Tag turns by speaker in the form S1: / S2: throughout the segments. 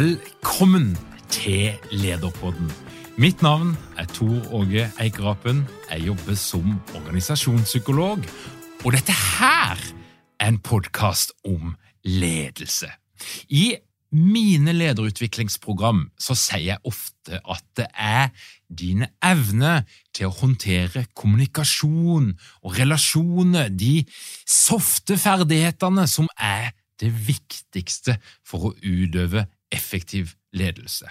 S1: Velkommen til Lederpodden. Mitt navn er Tor Åge Eikerapen. Jeg jobber som organisasjonspsykolog, og dette her er en podkast om ledelse. I mine lederutviklingsprogram så sier jeg ofte at det er dine evner til å håndtere kommunikasjon og relasjoner, de softe ferdighetene, som er det viktigste for å utøve effektiv ledelse.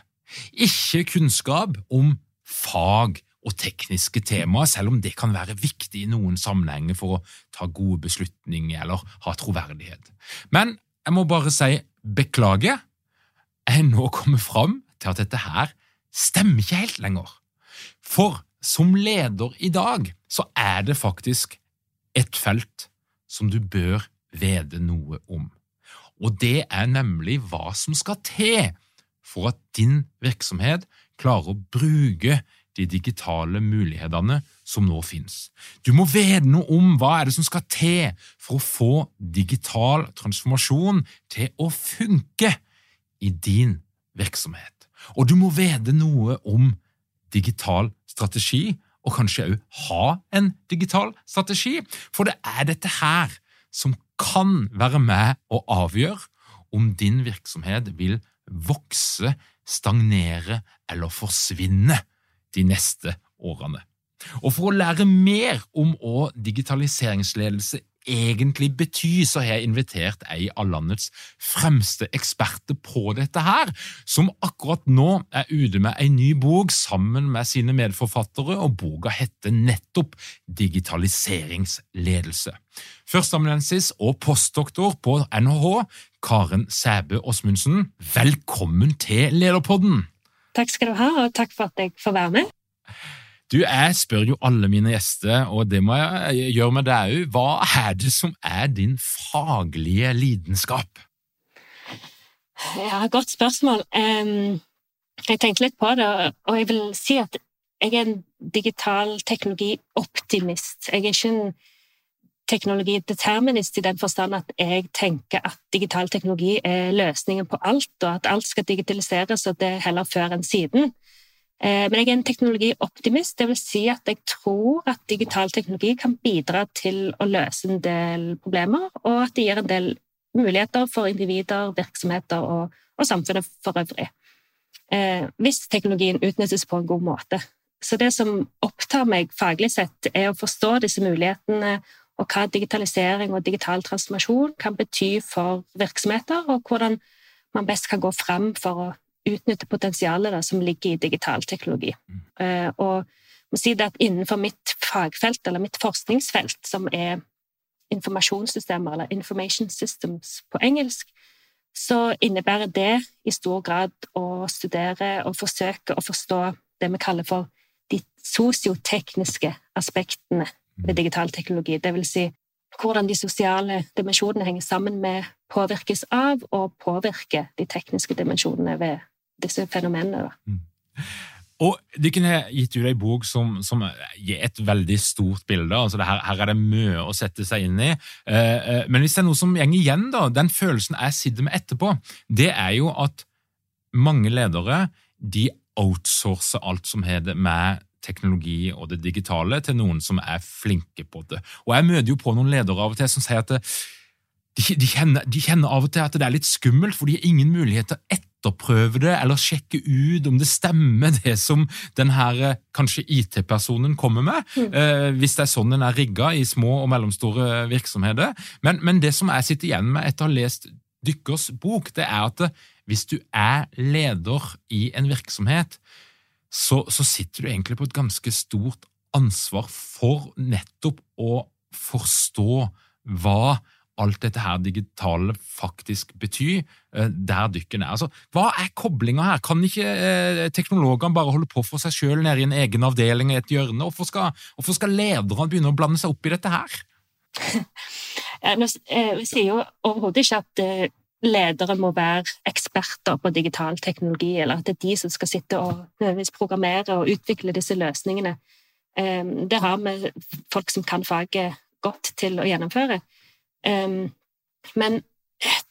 S1: Ikke kunnskap om fag og tekniske temaer, selv om det kan være viktig i noen sammenhenger for å ta gode beslutninger eller ha troverdighet. Men jeg må bare si beklager. Jeg er nå kommet fram til at dette her stemmer ikke helt lenger. For som leder i dag så er det faktisk et felt som du bør vite noe om og det er nemlig hva som skal til for at din virksomhet klarer å bruke de digitale mulighetene som nå finnes. Du må vite noe om hva er det som skal til for å få digital transformasjon til å funke i din virksomhet. Og du må vite noe om digital strategi, og kanskje òg ha en digital strategi, for det er dette her som kan være med å avgjøre om din virksomhet vil vokse, stagnere eller forsvinne de neste årene. Og For å lære mer om hva digitaliseringsledelse egentlig betyr, så har jeg invitert ei av landets fremste eksperter på dette her, som akkurat nå er ute med ei ny bok sammen med sine medforfattere, og boka heter nettopp Digitaliseringsledelse. Førsteamanuensis og postdoktor på NHH, Karen Sæbø Åsmundsen, velkommen til Lederpodden!
S2: Takk skal du ha, og takk for at jeg får være med.
S1: Du, Jeg spør jo alle mine gjester, og det må jeg gjøre med deg òg. Hva er det som er din faglige lidenskap?
S2: Ja, Godt spørsmål. Jeg tenkte litt på det, og jeg vil si at jeg er en digital teknologioptimist. Jeg er ikke en teknologideterminist i den forstand at jeg tenker at digital teknologi er løsningen på alt, og at alt skal digitaliseres, og det er heller før enn siden. Eh, men jeg er en teknologioptimist. Det vil si at jeg tror at digital teknologi kan bidra til å løse en del problemer, og at det gir en del muligheter for individer, virksomheter og, og samfunnet for øvrig. Eh, hvis teknologien utnyttes på en god måte. Så det som opptar meg faglig sett, er å forstå disse mulighetene og hva digitalisering og digital transformasjon kan bety for virksomheter, og hvordan man best kan gå frem for å utnytte potensialet da, som ligger i digital teknologi. Mm. Uh, og må si det at innenfor mitt fagfelt, eller mitt forskningsfelt, som er informasjonssystemer, eller information systems på engelsk, så innebærer det i stor grad å studere og forsøke å forstå det vi kaller for de sosiotekniske aspektene ved mm. digital teknologi. Det vil si hvordan de sosiale dimensjonene henger sammen med, påvirkes av og påvirker de tekniske dimensjonene ved disse fenomenene. Mm.
S1: Og Dere har gitt ut ei bok som, som, gir et veldig stort bilde. altså her, her, er det mye å sette seg inn i. Eh, eh, men hvis det er noe som går igjen, da, den følelsen jeg sitter med etterpå, det er jo at mange ledere de outsourcer alt som heter med teknologi og det digitale, til noen som er flinke på det. Og Jeg møter jo på noen ledere av og til som sier at det, de, de, kjenner, de, kjenner, av og til at det er litt skummelt, for de har ingen mulighet til å etterprøve det eller sjekke ut om det stemmer, det som den her eh, kanskje IT-personen kommer med, mm. eh, hvis det er sånn den er rigga i små og mellomstore virksomheter. Men, men, det som jeg sitter igjen med etter å ha lest dykkers bok, det er at hvis du er leder i en virksomhet, så, så sitter du egentlig på et ganske stort ansvar for nettopp å forstå hva alt dette her digitale faktisk betyr, eh, der dykken er. Altså, hva er koblinga her? Kan ikke eh, teknologene bare holde på for seg sjøl nede i en egen avdeling i et hjørne? Hvorfor skal, hvorfor skal lederne begynne å blande seg opp i dette her?
S2: Eh, vi sier jo overhodet ikke at eh, ledere må være eksperter på digital teknologi, eller at det er de som skal sitte og programmere og utvikle disse løsningene. Det har vi folk som kan faget godt til å gjennomføre. Men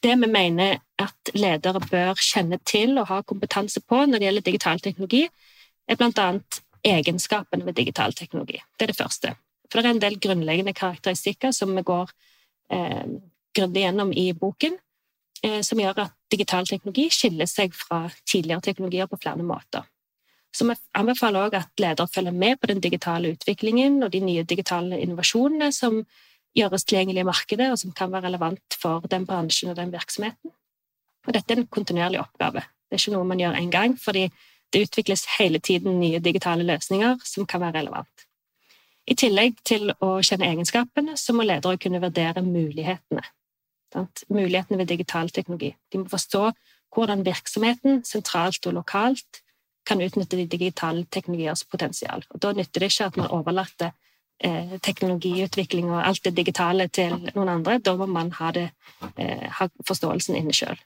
S2: det vi mener at ledere bør kjenne til og ha kompetanse på når det gjelder digital teknologi, er bl.a. egenskapene ved digital teknologi. Det er det første. For det er en del grunnleggende karakteristikker som vi går eh, grundig gjennom i boken, eh, som gjør at digital teknologi skiller seg fra tidligere teknologier på flere måter. Så vi anbefaler også at ledere følger med på den digitale utviklingen og de nye digitale innovasjonene som gjøres tilgjengelig i markedet, og som kan være relevant for den bransjen og den virksomheten. Og dette er en kontinuerlig oppgave. Det er ikke noe man gjør én gang, fordi det utvikles hele tiden nye digitale løsninger som kan være relevant. I tillegg til å kjenne egenskapene, så må ledere kunne vurdere mulighetene. Sant? Mulighetene ved digital teknologi. De må forstå hvordan virksomheten, sentralt og lokalt, kan utnytte de digitale teknologiers potensial. Og Da nytter det ikke at man overlater eh, teknologiutvikling og alt det digitale til noen andre. Da må man ha, det, eh, ha forståelsen inne sjøl.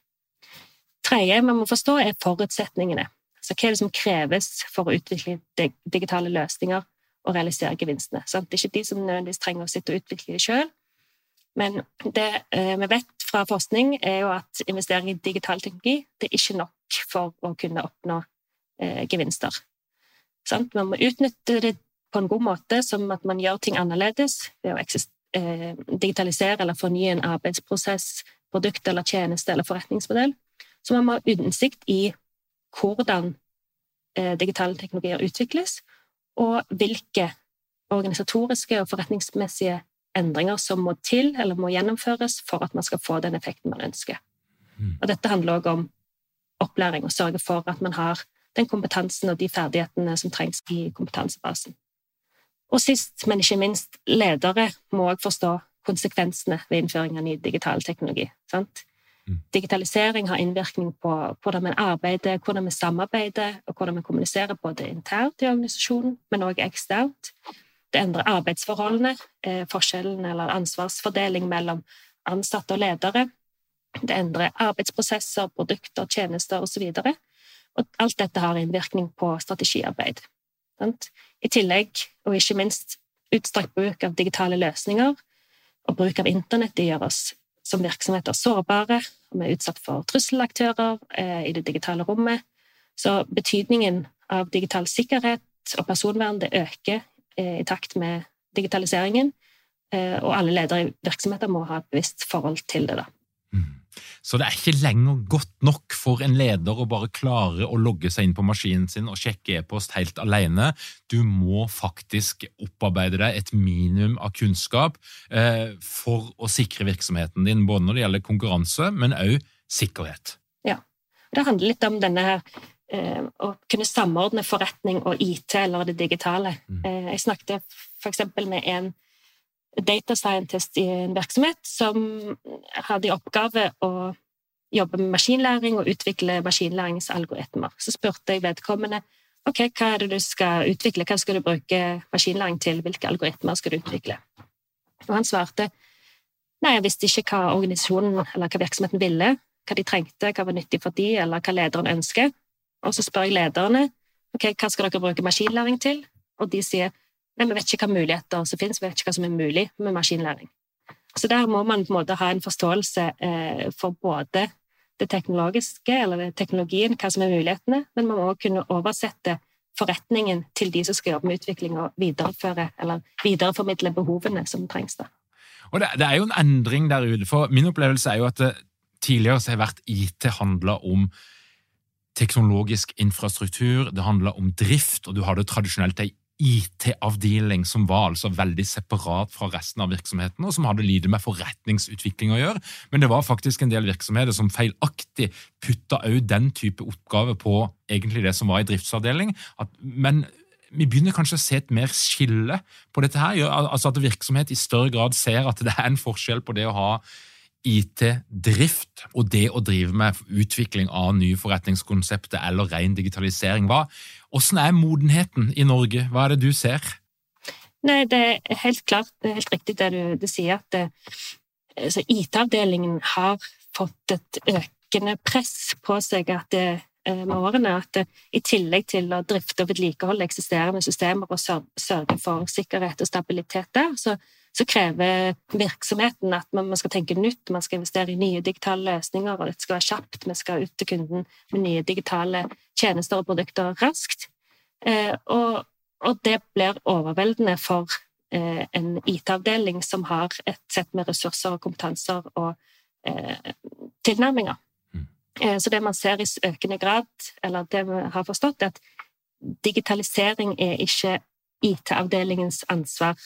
S2: Tredje man må forstå, er forutsetningene. Så hva er det som kreves for å utvikle digitale løsninger og realisere gevinstene? Sant? Det er ikke de som nødvendigvis trenger å sitte og utvikle det sjøl. Men det eh, vi vet fra forskning, er jo at investering i digital teknologi det er ikke nok for å kunne oppnå eh, gevinster. Sant? Man må utnytte det på en god måte, som at man gjør ting annerledes ved å eh, digitalisere eller fornye en arbeidsprosess, produkt eller tjeneste eller forretningsmodell. Så man må ha innsikt i hvordan eh, digitale teknologier utvikles, og hvilke organisatoriske og forretningsmessige endringer som må til eller må gjennomføres for at man skal få den effekten man ønsker. Mm. Og dette handler også om opplæring, og sørge for at man har den kompetansen og de ferdighetene som trengs i kompetansebasen. Og sist, men ikke minst, ledere må også forstå konsekvensene ved innføring av ny digital teknologi. Sant? Mm. Digitalisering har innvirkning på hvordan vi arbeider, hvordan vi samarbeider, og hvordan vi kommuniserer både internt i organisasjonen, men også eksternt. Det endrer arbeidsforholdene, eh, forskjellen eller ansvarsfordeling mellom ansatte og ledere. Det endrer arbeidsprosesser, produkter, tjenester osv. Og, og alt dette har innvirkning på strategiarbeid. I tillegg, og ikke minst, utstrakt bruk av digitale løsninger og bruk av internett det gjør oss som virksomheter sårbare, og vi er utsatt for trusselaktører eh, i det digitale rommet. Så betydningen av digital sikkerhet og personvern det øker eh, i takt med digitaliseringen, eh, og alle ledere i virksomheter må ha et bevisst forhold til det. da. Mm.
S1: Så det er ikke lenger godt nok for en leder å bare klare å logge seg inn på maskinen sin og sjekke e-post helt alene. Du må faktisk opparbeide deg et minimum av kunnskap eh, for å sikre virksomheten din, både når det gjelder konkurranse, men òg sikkerhet.
S2: Ja. Det handler litt om denne her eh, å kunne samordne forretning og IT, eller det digitale. Mm. Eh, jeg snakket f.eks. med en data scientist i en virksomhet som hadde i oppgave å jobbe med maskinlæring og utvikle maskinlæringsalgoritmer. Så spurte jeg vedkommende ok, hva er det du skal utvikle, hva skal du bruke maskinlæring til, hvilke algoritmer skal du utvikle? Og han svarte nei, jeg visste ikke hva organisasjonen eller hva virksomheten ville, hva de trengte, hva var nyttig for de, eller hva lederen ønsker. Og så spør jeg lederne ok, hva skal dere bruke maskinlæring til? Og de sier nei, vi vet ikke hva muligheter som finnes, vi vet ikke hva som er mulig med maskinlæring. Så der må man på en måte ha en forståelse eh, for både det teknologiske, eller det teknologien, hva som er mulighetene, men man må også kunne oversette forretningen til de som skal jobbe med utvikling, og videreføre eller videreformidle behovene som trengs. da.
S1: Og det, det, er jo en endring der ute. for Min opplevelse er jo at det, tidligere så har vært IT handla om teknologisk infrastruktur, det handla om drift, og du hadde tradisjonelt ei IT-avdeling som var altså veldig separat fra resten av virksomheten, og som hadde lite med forretningsutvikling å gjøre. Men det var faktisk en del virksomheter som feilaktig putta òg den type oppgave på egentlig det som var i driftsavdeling. At, men vi begynner kanskje å se et mer skille på dette her. Altså At virksomhet i større grad ser at det er en forskjell på det å ha IT-drift og det å drive med utvikling av nye forretningskonsepter eller ren digitalisering. Hva, hvordan er modenheten i Norge? Hva er det du ser?
S2: Nei, Det er helt klart det er helt riktig det du, du sier, at eh, altså, IT-avdelingen har fått et økende press på seg at det, eh, med årene at det, i tillegg til å drifte og vedlikeholde eksisterende systemer og sørge for sikkerhet og stabilitet der, så så krever virksomheten at man, skal tenke nytt, man skal investere i nye digitale løsninger, og dette skal være kjapt. Vi skal ut til kunden med nye digitale tjenester og produkter raskt. Eh, og, og, det blir overveldende for eh, en IT-avdeling som har et sett med ressurser og kompetanser og eh, tilnærminger. Mm. Eh, så det man ser i økende grad, eller det vi har forstått, er at digitalisering er ikke IT-avdelingens ansvar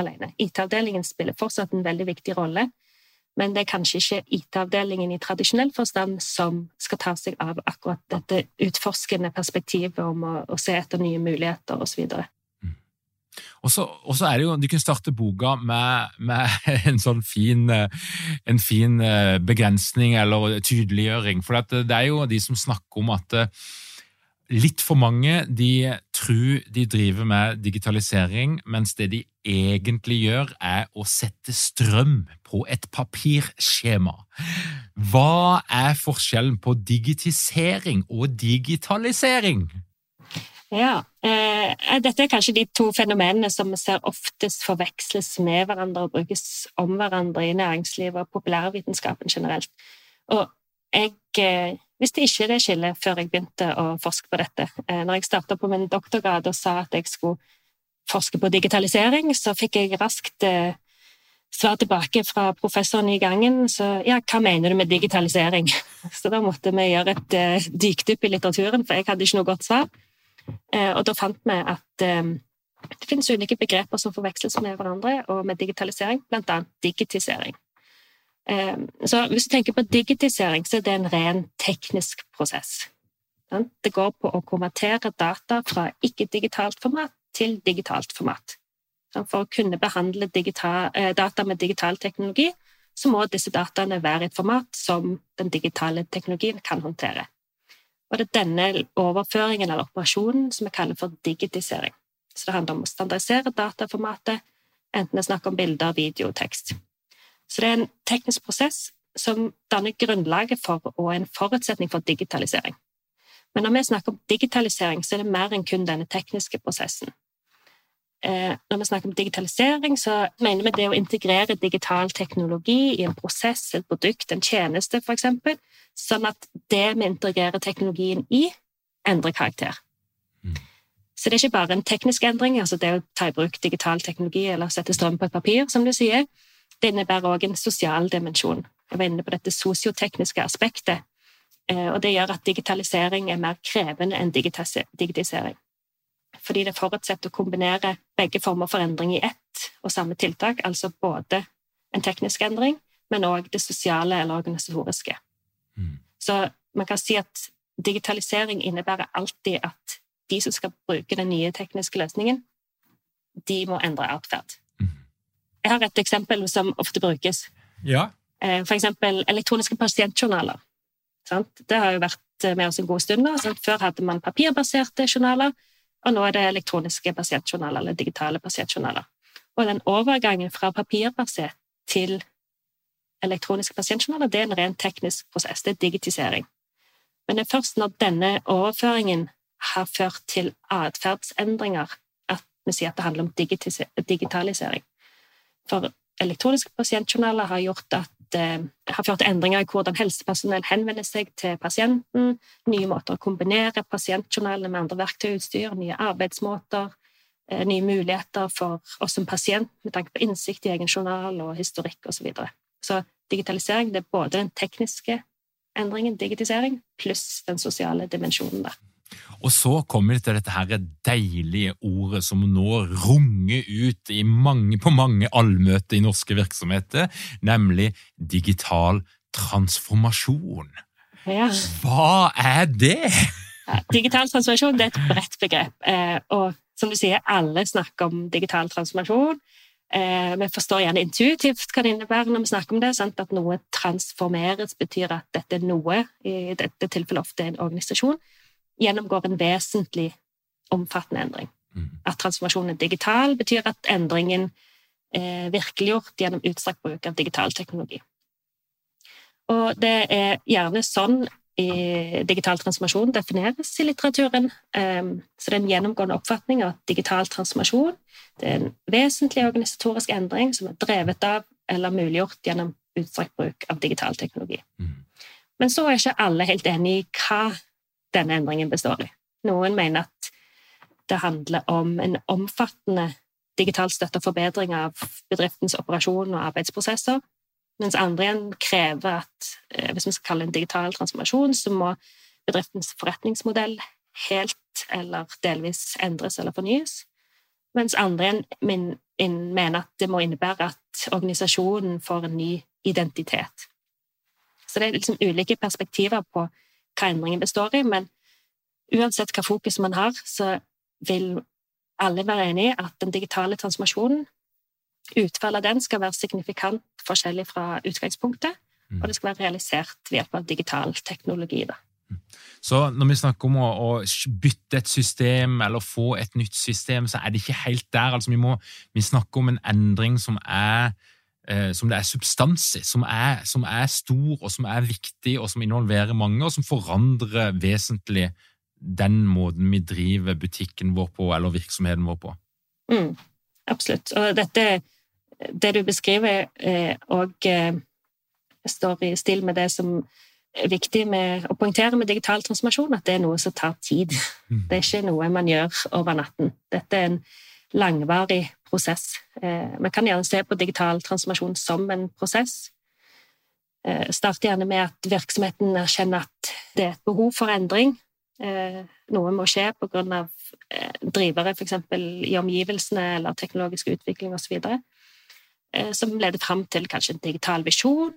S2: alene. IT-avdelingen spiller fortsatt en veldig viktig rolle, men det er kanskje ikke IT-avdelingen i tradisjonell forstand som skal ta seg av akkurat dette utforskende perspektivet om å, å se etter nye muligheter osv.
S1: Mm. Og så, er det jo, Du kunne starte boka med, med en sånn fin, en fin eh, begrensning eller tydeliggjøring. For det er jo de som snakker om at Litt for mange de tror de driver med digitalisering, mens det de egentlig gjør, er å sette strøm på et papirskjema. Hva er forskjellen på digitisering og digitalisering?
S2: Ja, eh, Dette er kanskje de to fenomenene som vi ser oftest forveksles med hverandre og brukes om hverandre i næringslivet og populærvitenskapen generelt. Og jeg eh, visste ikke det skillet før jeg begynte å forske på dette. Eh, når jeg starta på min doktorgrad og sa at jeg skulle forske på digitalisering, så fikk jeg raskt eh, svar tilbake fra professoren i gangen. Så ja, hva mener du med digitalisering? Så da måtte vi gjøre et uh, dykdypp i litteraturen, for jeg hadde ikke noe godt svar. Og da fant vi at det finnes ulike begreper som forveksles med hverandre, og med digitalisering, blant annet digitisering. Ehm, så hvis du tenker på digitisering, så er det en ren teknisk prosess. Det går på å konvertere data fra ikke-digitalt format til digitalt format. For å kunne behandle eh, data med digital teknologi, så må disse dataene være i et format som den digitale teknologien kan håndtere. Og det er denne overføringen eller operasjonen som vi kaller for digitisering. Så det handler om å standardisere dataformatet, enten det er snakk om bilder, video tekst. Så det er en teknisk prosess som danner grunnlaget for og en forutsetning for digitalisering. Men når vi snakker om digitalisering, så er det mer enn kun denne tekniske prosessen. Eh, når vi snakker om digitalisering, så mener vi det å integrere digital teknologi i en prosess, et produkt, en tjeneste f.eks., sånn at det vi integrerer teknologien i, endrer karakter. Mm. Så det er ikke bare en teknisk endring, altså det å ta i bruk digital teknologi eller sette strøm på et papir, som du sier, det innebærer òg en sosial dimensjon. Jeg var inne på dette sosiotekniske aspektet. Eh, og det gjør at digitalisering er mer krevende enn digitalisering. Fordi det forutsetter å kombinere begge former for endring i ett og samme tiltak, altså både en teknisk endring, men òg det sosiale eller organisatoriske. Mm. Så man kan si at digitalisering innebærer alltid at de som skal bruke den nye tekniske løsningen, de må endre atferd. Jeg har et eksempel som ofte brukes.
S1: Ja.
S2: F.eks. for eksempel elektroniske pasientjournaler. Det har jo vært med oss en god stund. nå. Før hadde man papirbaserte journaler, og nå er det elektroniske pasientjournaler, eller digitale pasientjournaler. Og den overgangen fra papirbasert til elektroniske pasientjournaler det er en ren teknisk prosess. Det er digitisering. Men det er først når denne overføringen har ført til atferdsendringer at vi sier at det handler om digitalisering. For elektroniske pasientjournaler har gjort at det har ført til endringer i hvordan helsepersonell henvender seg til pasienten, nye måter å kombinere pasientjournalene med andre verktøy og utstyr, nye arbeidsmåter, eh, nye muligheter for oss som pasient med tanke på innsikt i egen journal og historikk osv. Så, videre. så digitalisering det er både den tekniske endringen, digitisering, pluss den sosiale dimensjonen der.
S1: Og så kommer vi til dette her deilige ordet som nå runger ut mange, på mange allmøter i norske virksomheter, nemlig digital transformasjon.
S2: Ja.
S1: Hva er det?
S2: Ja, digital transformasjon det er et bredt begrep. Eh, og som du sier, alle snakker om digital transformasjon. Eh, vi forstår gjerne intuitivt hva det innebærer når vi snakker om det. Sant? At noe transformeres betyr at dette er noe, i dette tilfellet ofte en organisasjon, gjennomgår en vesentlig omfattende endring. Mm. At transformasjonen er digital, betyr at endringen er virkeliggjort gjennom utstrakt bruk av digital teknologi. Og det er gjerne sånn i digital transformasjon defineres i litteraturen. Ehm, så det er en gjennomgående oppfatning av at digital transformasjon er en vesentlig organisatorisk endring som er drevet av eller muliggjort gjennom utstrakt bruk av digital teknologi. Mm. Men så er ikke alle helt enig i hva denne endringen består i. Noen mener at det handler om en omfattende digital støtte og forbedring av bedriftens operasjon og arbeidsprosesser, mens andre igjen krever at eh, hvis vi skal kalle det en digital transformasjon, så må bedriftens forretningsmodell helt eller delvis endres eller fornyes. Mens andre igjen mener at det må innebære at organisasjonen får en ny identitet. Så det er liksom ulike perspektiver på hva endringen består i, men uansett hva fokus man har, så vil alle være enig i at den digitale transformasjonen, utfallet av den, skal være signifikant forskjellig fra utgangspunktet, og det skal være realisert ved hjelp av digital teknologi. Da.
S1: Så når vi snakker om å, å, bytte et system eller få et nytt system, så er det ikke helt der. Altså, vi, må, vi snakker om en endring som er som det er substans i, som er, som er, stor og som er viktig, og som involverer mange, og som forandrer vesentlig den måten vi driver butikken vår på, eller virksomheten vår på.
S2: Mm, absolutt. Og dette, det du beskriver, og eh, står i stil med det som er viktig med å poengtere med digital transformasjon, at det er noe som tar tid. Mm. Det er ikke noe man gjør over natten. Dette er en langvarig prosess. Eh, vi kan gjerne se på digital transformasjon som en prosess. Eh, Start gjerne med at virksomheten erkjenner at det er et behov for endring. Eh, noe må skje av drivere, f.eks. i omgivelsene eller teknologisk utvikling osv., som leder fram til kanskje en digital visjon,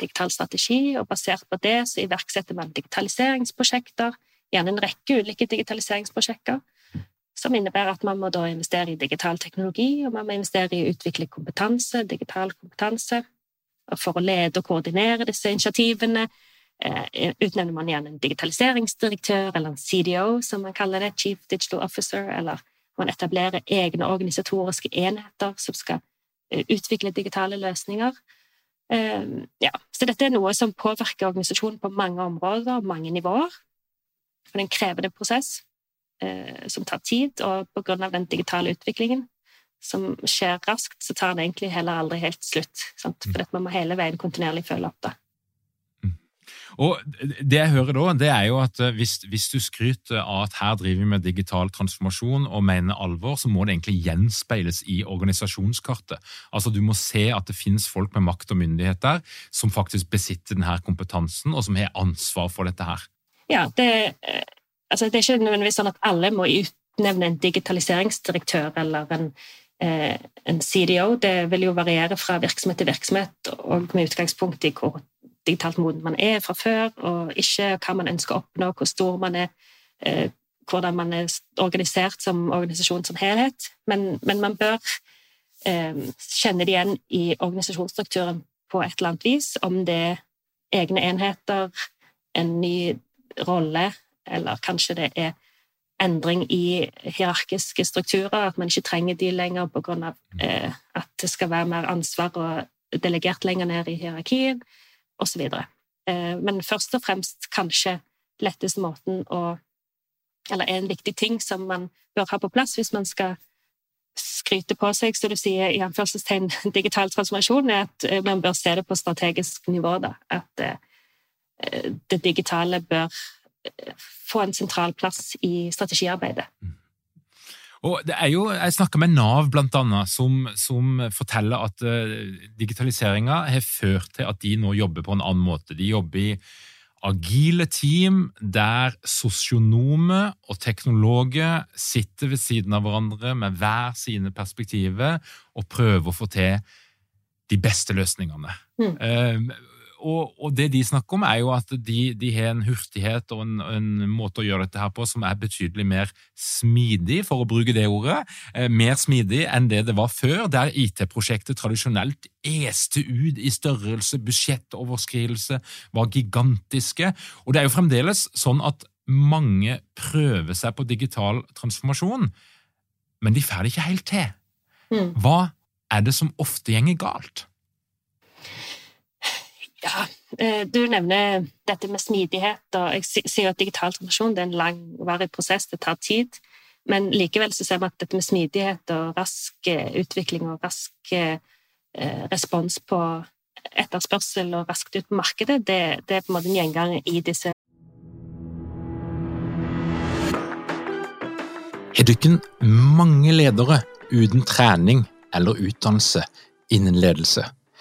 S2: digital strategi, og basert på det så iverksetter man digitaliseringsprosjekter, gjerne en rekke ulike digitaliseringsprosjekter, som innebærer at man må da investere i digital teknologi, og man må investere i å utvikle kompetanse, digital kompetanse. For å lede og koordinere disse initiativene eh, utnevner man igjen en digitaliseringsdirektør, eller en CDO, som man kaller det, Chief Digital Officer, eller man etablerer egne organisatoriske enheter som skal eh, utvikle digitale løsninger. Eh, ja, så dette er noe som påvirker organisasjonen på mange områder og mange nivåer. For det er en krevende prosess som tar tid, og av den digitale utviklingen som skjer raskt, så tar det egentlig heller aldri helt slutt. Sant? For man må hele veien kontinuerlig følge opp det.
S1: Mm. Og Det jeg hører da, det er jo at eh, hvis, hvis, du skryter av at her driver vi med digital transformasjon og mener alvor, så må det egentlig gjenspeiles i organisasjonskartet. Altså Du må se at det finnes folk med makt og myndighet der som faktisk besitter denne kompetansen, og som har ansvar for dette her.
S2: Ja, det, eh, altså Det er ikke nødvendigvis sånn at alle må utnevne en digitaliseringsdirektør eller en, eh, en CDO. Det vil jo variere fra virksomhet til virksomhet, og med utgangspunkt i hvor digitalt moden man er fra før, og ikke hva man ønsker å oppnå, hvor stor man er, eh, hvordan man er organisert som organisasjon som helhet. Men, men man bør eh, kjenne det igjen i organisasjonsstrukturen på et eller annet vis, om det er egne enheter, en ny rolle, eller kanskje det er endring i hierarkiske strukturer, at man ikke trenger de lenger pga. Eh, at det skal være mer ansvar og delegert lenger ned i hierarkien, osv. Eh, men først og fremst kanskje letteste måten å eller er en viktig ting som man bør ha på plass hvis man skal skryte på seg, så du sier i anførselstegn digital transformasjon, er at eh, man bør se det på strategisk nivå. Da. At eh, det digitale bør få en sentral plass i strategiarbeidet. Mm.
S1: Og det er jo, Jeg snakka med Nav, blant annet, som, som forteller at uh, digitaliseringa har ført til at de nå jobber på en annen måte. De jobber i agile team der sosionomer og teknologer sitter ved siden av hverandre med hver sine perspektiver og prøver å få til de beste løsningene. Mm. Uh, og, og, det de snakker om, er jo at de, de har en hurtighet og en, en, måte å gjøre dette her på som er betydelig mer smidig, for å bruke det ordet. Eh, mer smidig enn det det var før, der IT-prosjektet tradisjonelt este ut i størrelse, budsjettoverskridelse var gigantiske. Og det er jo fremdeles sånn at mange prøver seg på digital transformasjon, men de får det ikke helt til. Mm. Hva er det som ofte gjenger galt?
S2: Ja, eh, du nevner dette med smidighet, og jeg sier at digital transformasjon er en langvarig prosess, det tar tid. Men likevel så ser vi at dette med smidighet og rask eh, utvikling og rask eh, respons på etterspørsel og raskt ut på markedet, det, det er på en måte en gjenganger i disse
S1: Har dere mange ledere uten trening eller utdannelse innen ledelse?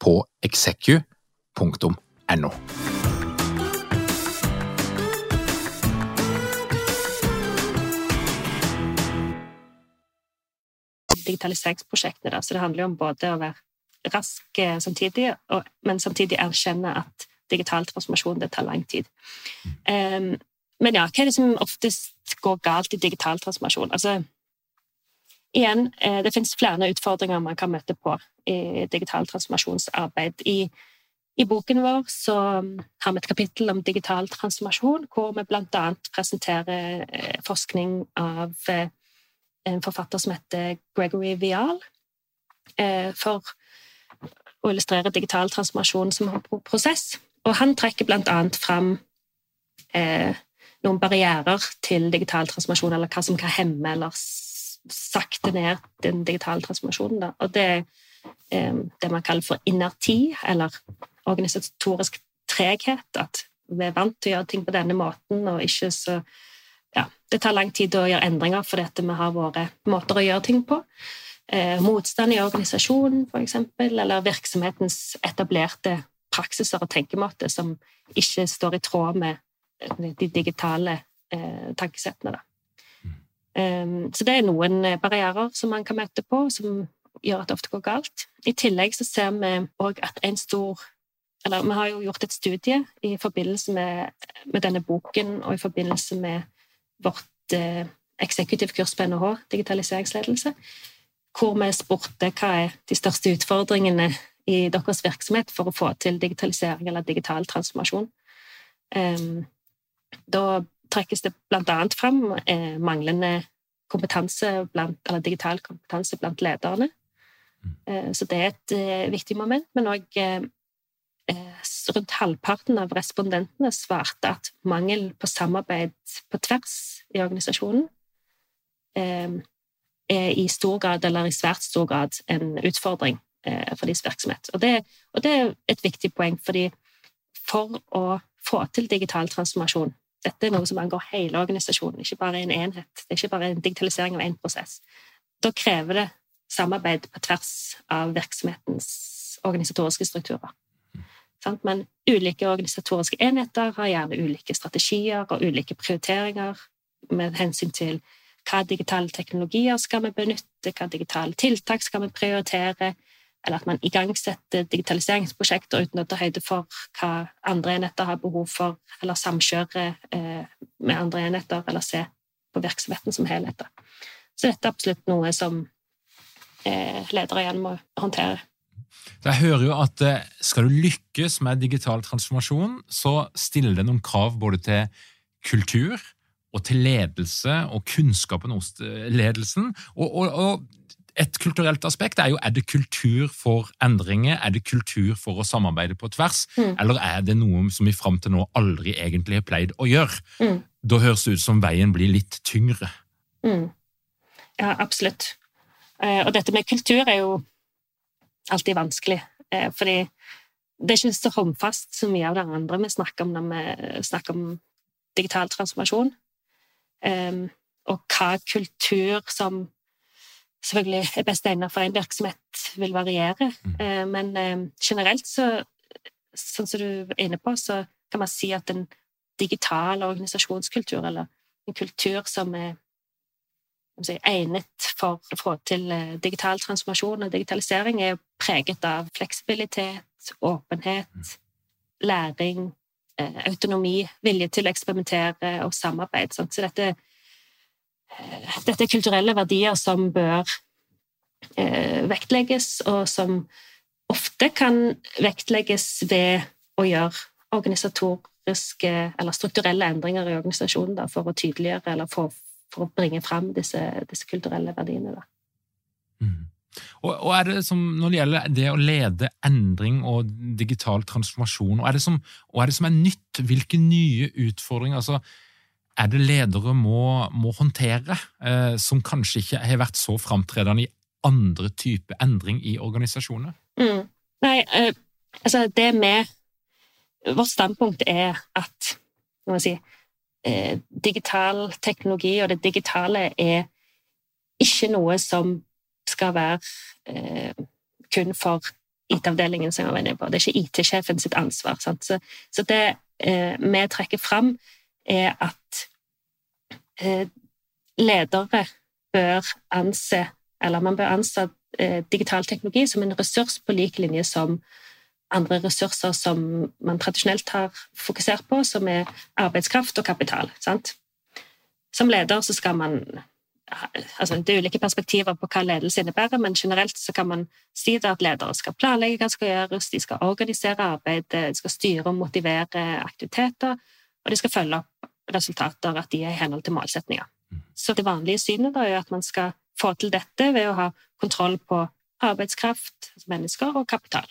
S1: på execu.no.
S2: digitaliseringsprosjektene. Så det handler jo om både å være rask eh, samtidig, men samtidig erkjenne at digital transformasjon det tar lang tid. Um, men ja, hva er det som oftest går galt i digital transformasjon? Altså, igjen, eh, det finnes flere utfordringer man kan møte på i digital transformasjonsarbeid. I, I, boken vår så har vi et kapittel om digital transformasjon, hvor vi annet presenterer eh, forskning av eh, en forfatter som heter Gregory Vial, for å illustrere digital transformasjon som prosess. Og han trekker annet fram noen barrierer til digital transformasjon, eller hva som kan hemme eller sakte ned den digitale transformasjonen. Da. Og det er eh, det man kaller for inerti, eller organisatorisk treghet. At vi er vant til å gjøre ting på denne måten, og ikke så ja, Det tar lang tid å gjøre endringer fordi vi har våre måter å gjøre ting på. Eh, motstand i organisasjonen, f.eks., eller virksomhetens etablerte praksiser og tenkemåte som ikke står i tråd med de digitale eh, tankesettene. Da. Ehm, så det er noen eh, barrierer som man kan møte på, som gjør at det ofte går galt. I tillegg så ser vi òg at en stor Eller vi har jo gjort et studie i forbindelse med, med denne boken og i forbindelse med vårt eh, eksekutivkurs på NHH, digitaliseringsledelse, hvor vi spurte hva er de største utfordringene i deres virksomhet for å få til digitalisering eller digital transformasjon. Um, da trekkes det bl.a. fram eh, manglende kompetanse blant, eller digital kompetanse blant lederne. Mm. Eh, så det er et eh, viktig moment. Men òg eh, eh, rundt halvparten av respondentene svarte at mangel på samarbeid på tvers i organisasjonen eh, er i stor grad, eller i svært stor grad, en utfordring for deres virksomhet. Og det, og det er et viktig poeng, fordi for å få til digital transformasjon dette er noe som angår hele organisasjonen, ikke bare en enhet. Det er ikke bare en digitalisering av én prosess. Da krever det samarbeid på tvers av virksomhetens organisatoriske strukturer. Men ulike organisatoriske enheter har gjerne ulike strategier og ulike prioriteringer med hensyn til hva digitale teknologier skal vi benytte, hva digitale tiltak skal vi prioritere, eller at man igangsetter digitaliseringsprosjekter uten å ta høyde for hva andre enheter har behov for, eller samkjøre eh, med andre enheter, eller se på virksomheten som helhet. Så dette er absolutt noe som eh, ledere igjen må håndtere.
S1: Jeg hører jo at eh, skal du lykkes med digital transformasjon, så stiller det noen krav både til kultur og til ledelse og kunnskapen hos ledelsen. Og, og, og, et kulturelt aspekt er jo er det kultur for endringer, er det kultur for å samarbeide på tvers, mm. eller er det noe som vi fram til nå aldri egentlig har pleid å gjøre? Mm. Da høres det ut som veien blir litt tyngre.
S2: Mm. Ja, absolutt. Eh, og dette med kultur er jo alltid vanskelig, eh, fordi det er ikke så håndfast så mye av det andre vi snakker om når vi snakker om digital transformasjon. Um, og hva kultur som selvfølgelig er best egnet for en virksomhet, vil variere. Mm. Uh, men uh, generelt, så, sånn som du er inne på, så kan man si at en digital organisasjonskultur, eller en kultur som er si, egnet for å få til uh, digital transformasjon og digitalisering, er preget av fleksibilitet, åpenhet, mm. læring, Eh, autonomi, vilje til å eksperimentere og samarbeid. Så dette, eh, dette er kulturelle verdier som bør eh, vektlegges, og som ofte kan vektlegges ved å gjøre organisatoriske eller strukturelle endringer i organisasjonen da, for å tydeliggjøre eller for, for å bringe fram disse, disse kulturelle verdiene. Da.
S1: Mm. Og, og, er det som, Når det gjelder det å lede endring og digital transformasjon, og er det som, og er, det som er nytt? Hvilke nye utfordringer altså, er det ledere må, må håndtere, eh, som kanskje ikke har vært så framtredende i andre typer endring i organisasjoner?
S2: Mm. Nei, eh, altså det med Vårt standpunkt er at må si, eh, digital teknologi og det digitale er ikke noe som skal være eh, kun for IT-avdelingen, som jeg var inne på. Det er ikke IT-sjefen sitt ansvar. Så, så, det eh, vi trekker fram, er at eh, ledere bør anse Eller man bør anse eh, digital teknologi som en ressurs på lik linje som andre ressurser som man tradisjonelt har fokusert på, som er arbeidskraft og kapital. Sant? Som leder så skal man altså Det er ulike perspektiver på hva ledelse innebærer, men generelt så kan man si at ledere skal planlegge hva som skal gjøres, de skal organisere arbeidet, de skal styre og motivere aktiviteter, og de skal følge opp resultater, at de er i henhold til målsetninger. Mm. Så det vanlige synet da er at man skal få til dette ved å ha kontroll på arbeidskraft, altså mennesker og kapital.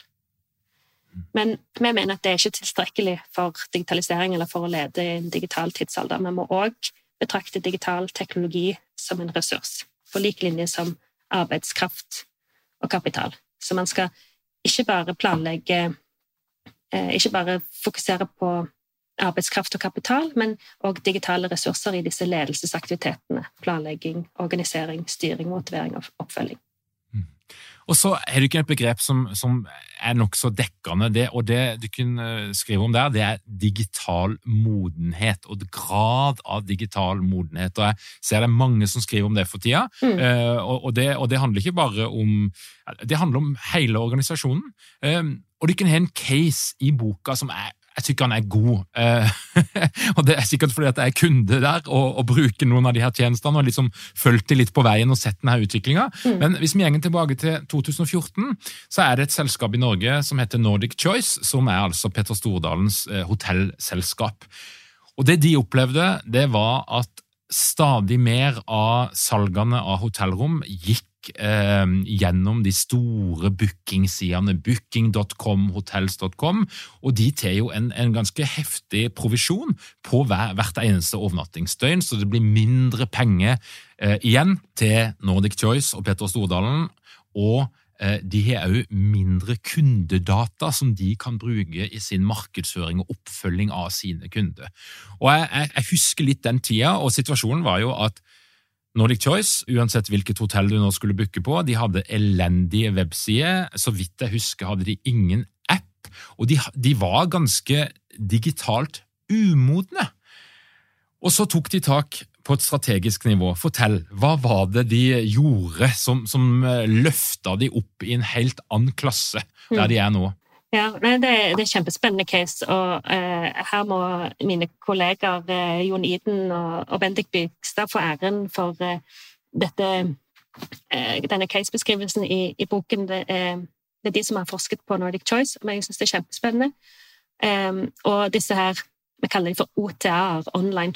S2: Mm. Men vi mener at det er ikke tilstrekkelig for digitalisering eller for å lede i en digital tidsalder. Vi må òg betrakte digital teknologi som en ressurs, på lik linje som arbeidskraft og kapital. Så man skal ikke bare planlegge eh, Ikke bare fokusere på arbeidskraft og kapital, men òg digitale ressurser i disse ledelsesaktivitetene. Planlegging, organisering, styring, motivering og oppfølging.
S1: Og så er det ikke et begrep som, som er nokså dekkende, det, og det du kunne skrive om der, det er digital modenhet, og grad av digital modenhet. Og jeg ser det er mange som skriver om det for tida, mm. uh, og, og, det, og, det, handler ikke bare om Det handler om hele organisasjonen. Uh, og du kan ha en case i boka som er jeg syns han er god. Uh, og Det er sikkert fordi at jeg er kunde der og, og bruker noen av de her tjenestene og liksom fulgte litt på veien og sett denne utviklinga. Mm. Men hvis vi går tilbake til 2014, så er det et selskap i Norge som heter Nordic Choice, som er altså Petter Stordalens uh, hotellselskap. Og Det de opplevde, det var at stadig mer av salgene av hotellrom gikk eh, gjennom de store bookingsidene, booking.com, hotels.com, og de tar jo en, en, ganske heftig provisjon på hver, hvert eneste overnattingsdøgn, så det blir mindre penger eh, igjen til Nordic Choice og Petter Stordalen. og eh, de har òg mindre kundedata som de kan bruke i sin markedsføring og oppfølging av sine kunder. Og jeg, jeg, jeg husker litt den tida, og situasjonen var jo at Nordic Choice, uansett hvilket hotell du nå skulle booke på, de hadde elendige websider. Så vidt jeg husker, hadde de ingen app, og de, de var ganske digitalt umodne. Og så tok de tak på et strategisk nivå. Fortell, hva var det de gjorde som, som eh, løfta de opp i en helt annen klasse der de er nå?
S2: Ja, nei, det, det, er kjempespennende case, og eh, her må mine kolleger eh, Jon Iden og, og Bendik Bygstad få æren for eh, dette, eh, denne casebeskrivelsen i, i boken. Det er, det er, de som har forsket på Nordic Choice, men jeg syns det er kjempespennende. Um, og disse her vi kaller dem for OTR, Online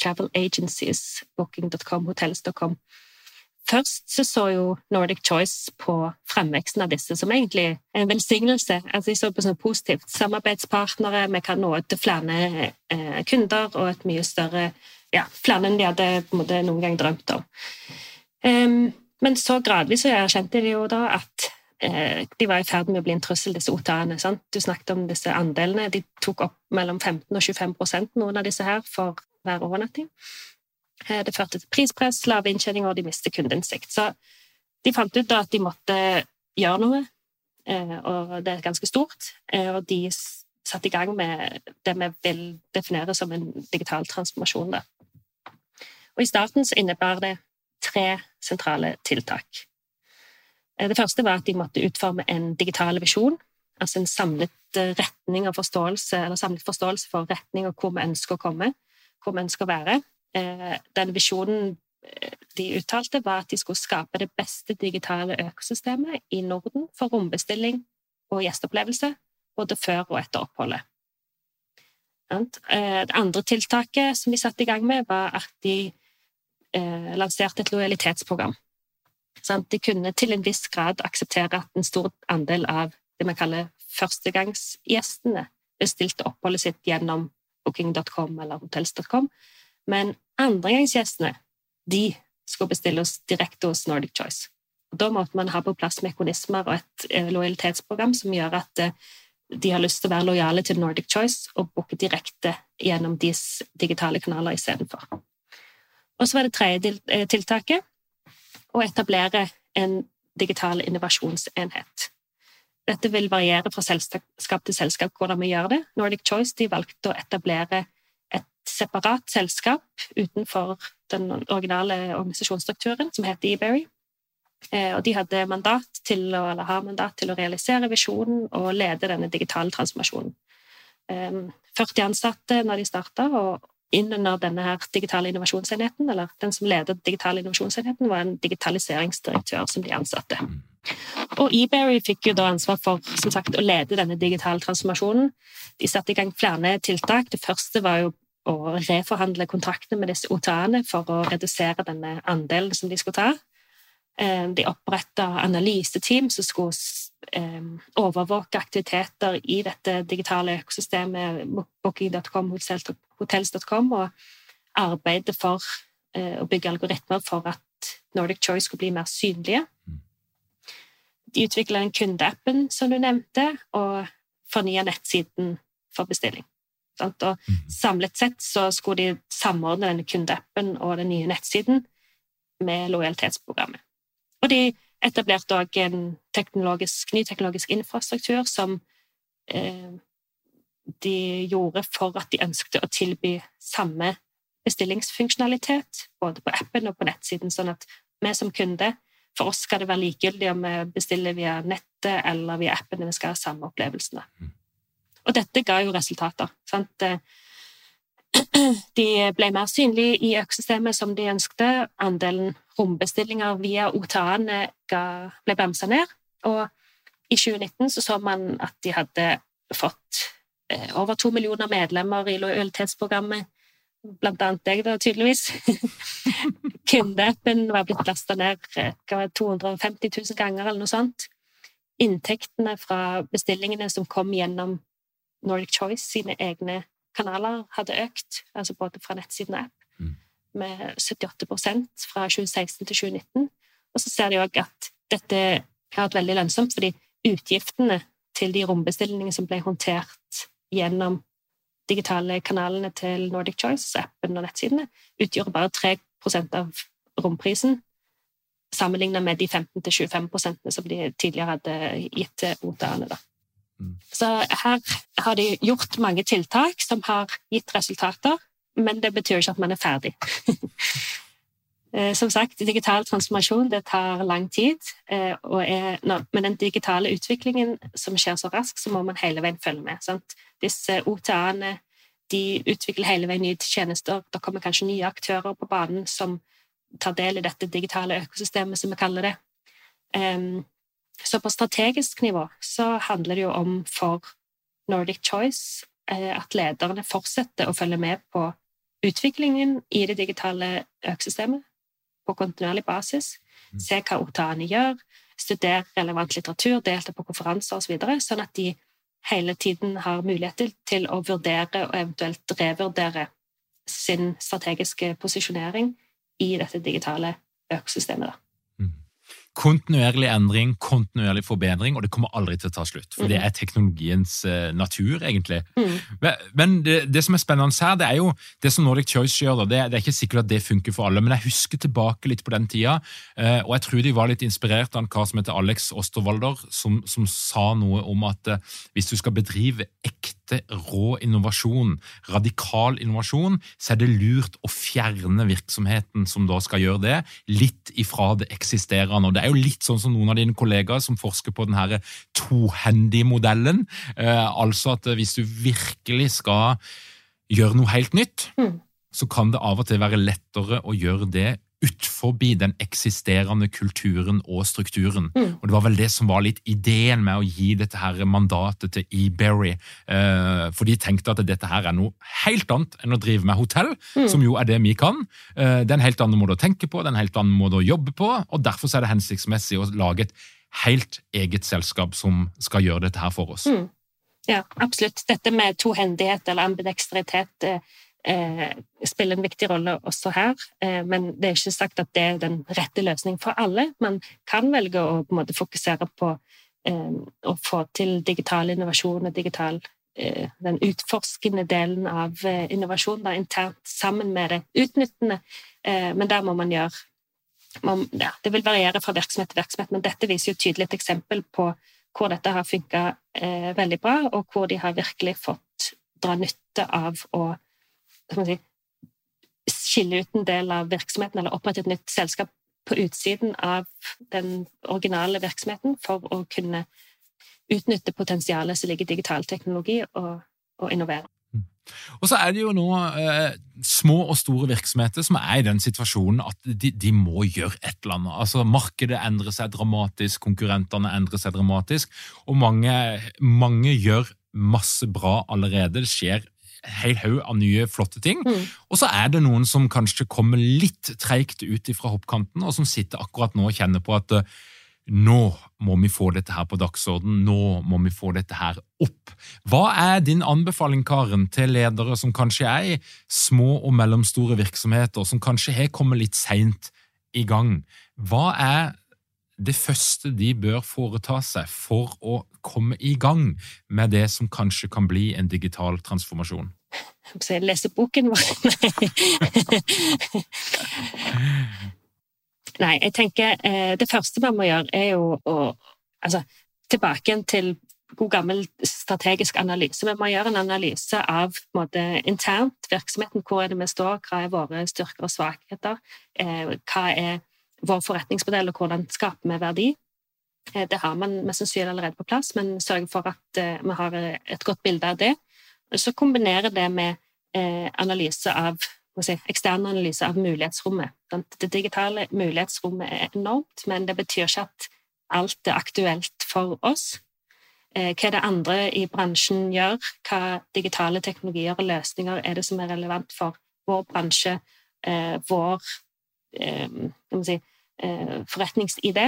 S2: Travel Agencies, booking.com, hotels.com. Først så, så jo Nordic Choice på fremveksten av disse som egentlig en velsignelse. Altså De så på sånn positivt. Samarbeidspartnere, vi kan nå til flere eh, kunder og et mye større ja, Flere enn de hadde en måte noen gang drømt om. Um, men så gradvis så erkjente de jo da at eh, de var i ferd med å bli en trussel, disse OTA-ene. Du snakket om disse andelene. De tok opp mellom 15 og 25% noen av disse her, for hver overnatting. Eh, det førte til prispress, lave inntjeninger, og de mistet kundeinnsikt. Så de fant ut at de måtte gjøre noe, eh, og det er ganske stort. Eh, og de satte i gang med det vi vil definere som en digital transformasjon. Da. Og I starten så innebar det tre sentrale tiltak. Det første var at de måtte utforme en digital visjon, altså en samlet retning og forståelse, eller samlet forståelse for retning og hvor vi ønsker å komme, hvor vi ønsker å være. Eh, den visjonen eh, de uttalte, var at de skulle skape det beste digitale økosystemet i Norden for rombestilling og gjesteopplevelse, både før og etter oppholdet. Eh, det andre tiltaket som de satte i gang med, var at de lanserte et lojalitetsprogram. De kunne til en viss grad akseptere at en stor andel av det man kaller førstegangsgjestene bestilte oppholdet sitt gjennom booking.com eller hotels.com, men andregangsgjestene de skulle bestille oss direkte hos Nordic Choice. Og da måtte man ha på plass mekanismer og et eh, lojalitetsprogram som gjør at eh, de har lyst til å være lojale til Nordic Choice og booke direkte gjennom deres digitale kanaler istedenfor. Og så var det tredje eh, tiltaket å etablere en digital innovasjonsenhet. Dette vil variere fra selskap til selskap hvordan vi gjør det. Nordic Choice de valgte å etablere separat selskap utenfor den originale organisasjonsstrukturen, som heter eBerry. Eh, og de hadde mandat til å, eller har mandat til å realisere visjonen og lede denne digitale transformasjonen. 40 eh, ansatte når de starta, og innunder denne her digitale innovasjonsenheten, eller den som leder digitale innovasjonsenheten, var en digitaliseringsdirektør som de ansatte. Og eBerry fikk jo da ansvar for som sagt, å lede denne digitale transformasjonen. De satte i gang flere tiltak. Det første var jo å reforhandle kontraktene med disse OTA-ene for å redusere denne andelen som de skulle ta. Eh, de oppretta analyseteam som skulle eh, overvåke aktiviteter i dette digitale økosystemet, booking.com, hotels.com, og arbeide for eh, å bygge algoritmer for at Nordic Choice skulle bli mer synlige. De utvikla den kundeappen som du nevnte, og fornya nettsiden for bestilling. Og mhm. samlet sett så skulle de samordne denne kundeappen og den nye nettsiden med lojalitetsprogrammet. Og de etablerte òg en teknologisk, ny teknologisk infrastruktur som eh, de gjorde for at de ønsket å tilby samme bestillingsfunksjonalitet både på appen og på nettsiden, sånn at vi som kunde For oss skal det være likegyldig om vi bestiller via nettet eller via appen, vi skal ha samme opplevelsene. Og dette ga jo resultater. Sant? De ble mer synlige i økosystemet som de ønskte. Andelen rombestillinger via OTA-ene ble bremsa ned. Og i 2019 så, så man at de hadde fått eh, over to millioner medlemmer i lojalitetsprogrammet. Blant annet deg, da, tydeligvis. Kundeappen var blitt lasta ned 250 eh, 000 ganger, eller noe sånt. Inntektene fra bestillingene som kom gjennom Nordic Choice sine egne kanaler hadde økt, altså både fra nettsiden og app, mm. med 78% fra 2016 til 2019. Og så ser de òg at dette har vært veldig lønnsomt, fordi utgiftene til de rombestillingene som ble håndtert gjennom digitale kanalene til Nordic Choice, appen og nettsidene, utgjorde bare 3% av romprisen, sammenlignet med de 15-25% som de tidligere hadde gitt til OTA-ene. Så her har de gjort mange tiltak som har gitt resultater, men det betyr ikke at man er ferdig. Eh, som sagt, digital transformasjon det tar lang tid. Eh, og er, med den digitale utviklingen som skjer så raskt, så må man hele veien følge med. Sant? Disse OTA-ene de utvikler hele veien nye tjenester. Det kommer kanskje nye aktører på banen som tar del i dette digitale økosystemet, som vi kaller det. Så på strategisk nivå så handler det jo om for Nordic Choice eh, at lederne fortsetter å følge med på utviklingen i det digitale økosystemet på kontinuerlig basis. Mm. Se hva OTA-ene gjør, studere relevant litteratur, delta på konferanser osv., så sånn at de hele tiden har muligheter til å vurdere og eventuelt revurdere sin strategiske posisjonering i dette digitale økosystemet.
S1: Kontinuerlig endring, kontinuerlig forbedring, og det kommer aldri til å ta slutt. For det mm. er teknologiens uh, natur, egentlig. Mm. Men, det, det, som er spennende her, det er jo det som Nordic Choice gjør. Det, det, er ikke sikkert at det funker for alle, men jeg husker tilbake litt på den tida, uh, og jeg tror de var litt inspirert av en kar som heter Alex Osterwalder, som, som sa noe om at uh, hvis du skal bedrive ekte rå innovasjon, radikal innovasjon, så er det lurt å fjerne virksomheten som da skal gjøre det, litt ifra det eksisterende. og det er jo litt sånn som noen av dine kollegaer som forsker på den tohendige modellen. Eh, altså at hvis du virkelig skal gjøre noe helt nytt, mm. så kan det av og til være lettere å gjøre det utforbi den eksisterende kulturen og strukturen. Mm. Og Det var vel det som var litt ideen med å gi dette her mandatet til eBerry. Eh, for de tenkte at dette her er noe helt annet enn å drive med hotell, mm. som jo er det vi kan. Eh, det er en helt annen måte å tenke på, det er en helt annen måte å jobbe på, og derfor er det hensiktsmessig å lage et helt eget selskap som skal gjøre dette her for oss. Mm.
S2: Ja, absolutt. Dette med tohendighet eller ambidexteritet eh, eh, spiller en viktig rolle også her. Eh, men det er ikke sagt at det er den rette løsningen for alle. Man kan velge å på en måte fokusere på eh, å få til digital innovasjon og digital eh, den utforskende delen av eh, innovasjon da, internt sammen med det utnyttende. Eh, men der må man gjøre man, ja, Det vil variere fra virksomhet til virksomhet, men dette viser jo tydelig et eksempel på hvor dette har funka veldig bra, og hvor de har virkelig fått dra nytte av å si, skille ut en del av virksomheten eller opprette et nytt selskap på utsiden av den originale virksomheten for å kunne utnytte potensialet som ligger i digital teknologi, og, og innovere. Mm.
S1: Og så er det jo nå eh, små og store virksomheter som er i den situasjonen at de, de, må gjøre et eller annet. Altså Markedet endrer seg dramatisk, konkurrentene endrer seg dramatisk, og mange, mange gjør masse bra allerede. Det skjer hel haug av nye, flotte ting. Mm. Og så er det noen som kanskje kommer litt treigt ut fra hoppkanten, og som sitter akkurat nå og kjenner på at uh, nå må vi få dette her på dagsorden, nå må vi få dette her opp. Hva er din anbefaling, Karen, til ledere som kanskje er i små og mellomstore virksomheter, som kanskje har kommet litt seint i gang? Hva er det første de bør foreta seg for å komme i gang med det som kanskje kan bli en digital transformasjon?
S2: Jeg lese boken vår. Nei, jeg tenker eh, det første man må gjøre, er jo å Altså, tilbake til god gammel strategisk analyse. Vi må gjøre en analyse av måte, internt virksomheten. Hvor er det vi står, hva er våre styrker og svakheter? Eh, hva er vår forretningsmodell, og hvordan skaper vi verdi? Eh, det har man mest sannsynlig allerede på plass, men sørge for at vi har et godt bilde av det. Så kombinerer det med eh, analyse av si, ekstern analyse av mulighetsrommet. Det digitale mulighetsrommet er enormt, men det betyr ikke at alt er aktuelt for oss. Eh, hva er det andre i bransjen gjør? Hva digitale teknologier og løsninger er det som er relevant for vår bransje, eh, vår si, forretningsidé,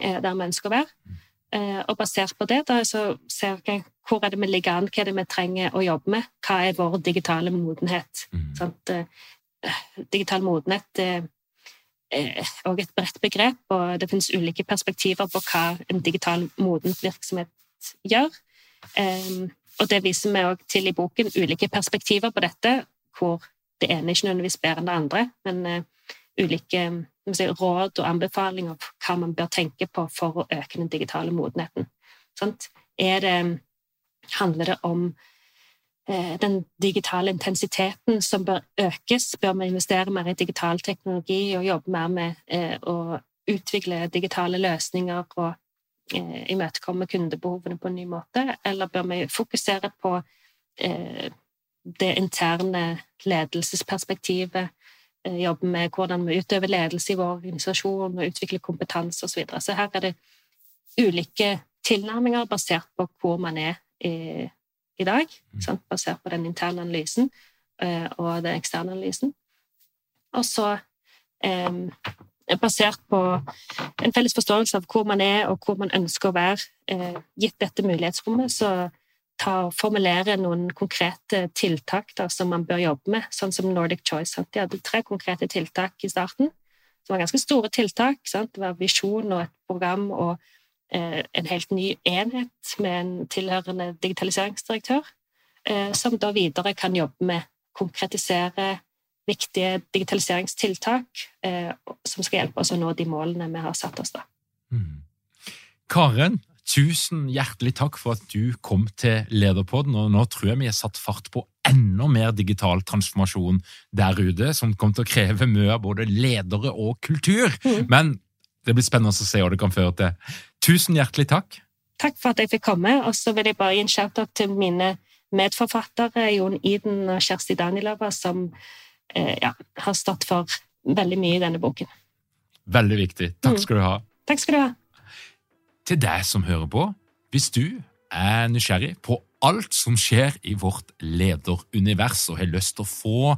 S2: der vi ønsker å være? Eh, og basert på det da, så ser jeg hvor er det vi ligger an, hva er det vi trenger å jobbe med, hva er vår digitale modenhet. Mm. Sånn, digital modenhet er òg et bredt begrep, og det finnes ulike perspektiver på hva en digital moden virksomhet gjør. Og det viser vi òg til i boken, ulike perspektiver på dette, hvor det ene ikke nødvendigvis bedre enn det andre, men ulike si, råd og anbefalinger på hva man bør tenke på for å øke den digitale modenheten. Det, handler det om eh, den digitale intensiteten som bør økes. Bør vi investere mer i digital teknologi og jobbe mer med eh, å utvikle digitale løsninger og imøtekomme kundebehovene på en ny måte, eller bør vi fokusere på det interne ledelsesperspektivet, jobbe med hvordan vi utøver ledelse i vår organisasjon og utvikle kompetanse osv. Så, videre. så her er det ulike tilnærminger basert på hvor man er i, i dag. Mm. Sant? Basert på den interne analysen eh, og den eksterne analysen. Og så eh, basert på en felles forståelse av hvor man er, og hvor man ønsker å være, eh, gitt dette mulighetsrommet, så ta, formulere noen konkrete tiltak da, som man bør jobbe med, sånn som Nordic Choice. Sant? De hadde tre konkrete tiltak i starten, som var ganske store tiltak. Sant? Det var visjon og et program og Eh, en helt ny enhet med en tilhørende digitaliseringsdirektør, eh, som da videre kan jobbe med konkretisere viktige digitaliseringstiltak eh, som skal hjelpe oss å nå de målene vi har satt oss. da. Mm.
S1: Karen, tusen hjertelig takk for at du kom til Lederpodden. og Nå tror jeg vi har satt fart på enda mer digital transformasjon der ute, som kommer til å kreve mye av både ledere og kultur. Mm. Men det blir spennende å se hva det kan føre til. Tusen hjertelig takk.
S2: Takk for at jeg fikk komme. Og så vil jeg bare gi en shout-out til mine medforfattere Jon Iden og Kjersti Danilova, som eh, ja, har stått for veldig mye i denne boken.
S1: Veldig viktig. Takk mm. skal du ha.
S2: Takk skal du ha.
S1: Til deg som hører på, hvis du er nysgjerrig på alt som skjer i vårt lederunivers, og har lyst til å få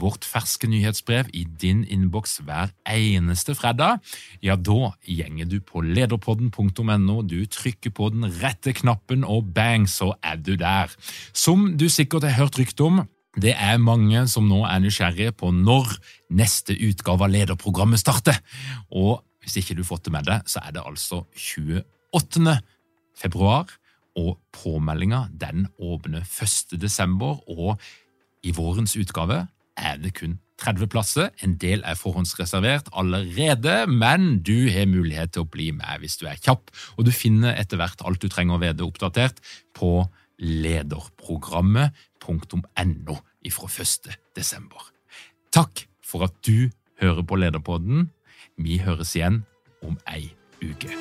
S1: vårt ferske nyhetsbrev i din innboks hver eneste fredag, ja, da gjenger du på lederpodden.no, du trykker på den rette knappen, og bang, så er du der. Som du sikkert har hørt rykte om, det er mange som nå er nysgjerrige på når neste utgave av lederprogrammet starter. Og hvis ikke du har fått det med deg, så er det altså 28. februar og påmeldinga den åpner 1. desember, og i vårens utgave er det kun 30 plasser. En del er forhåndsreservert allerede, men du har mulighet til å bli med hvis du er kjapp, og du finner etter hvert alt du trenger å vite oppdatert på lederprogrammet.no fra 1. desember. Takk for at du hører på Lederpodden. Vi høres igjen om ei uke.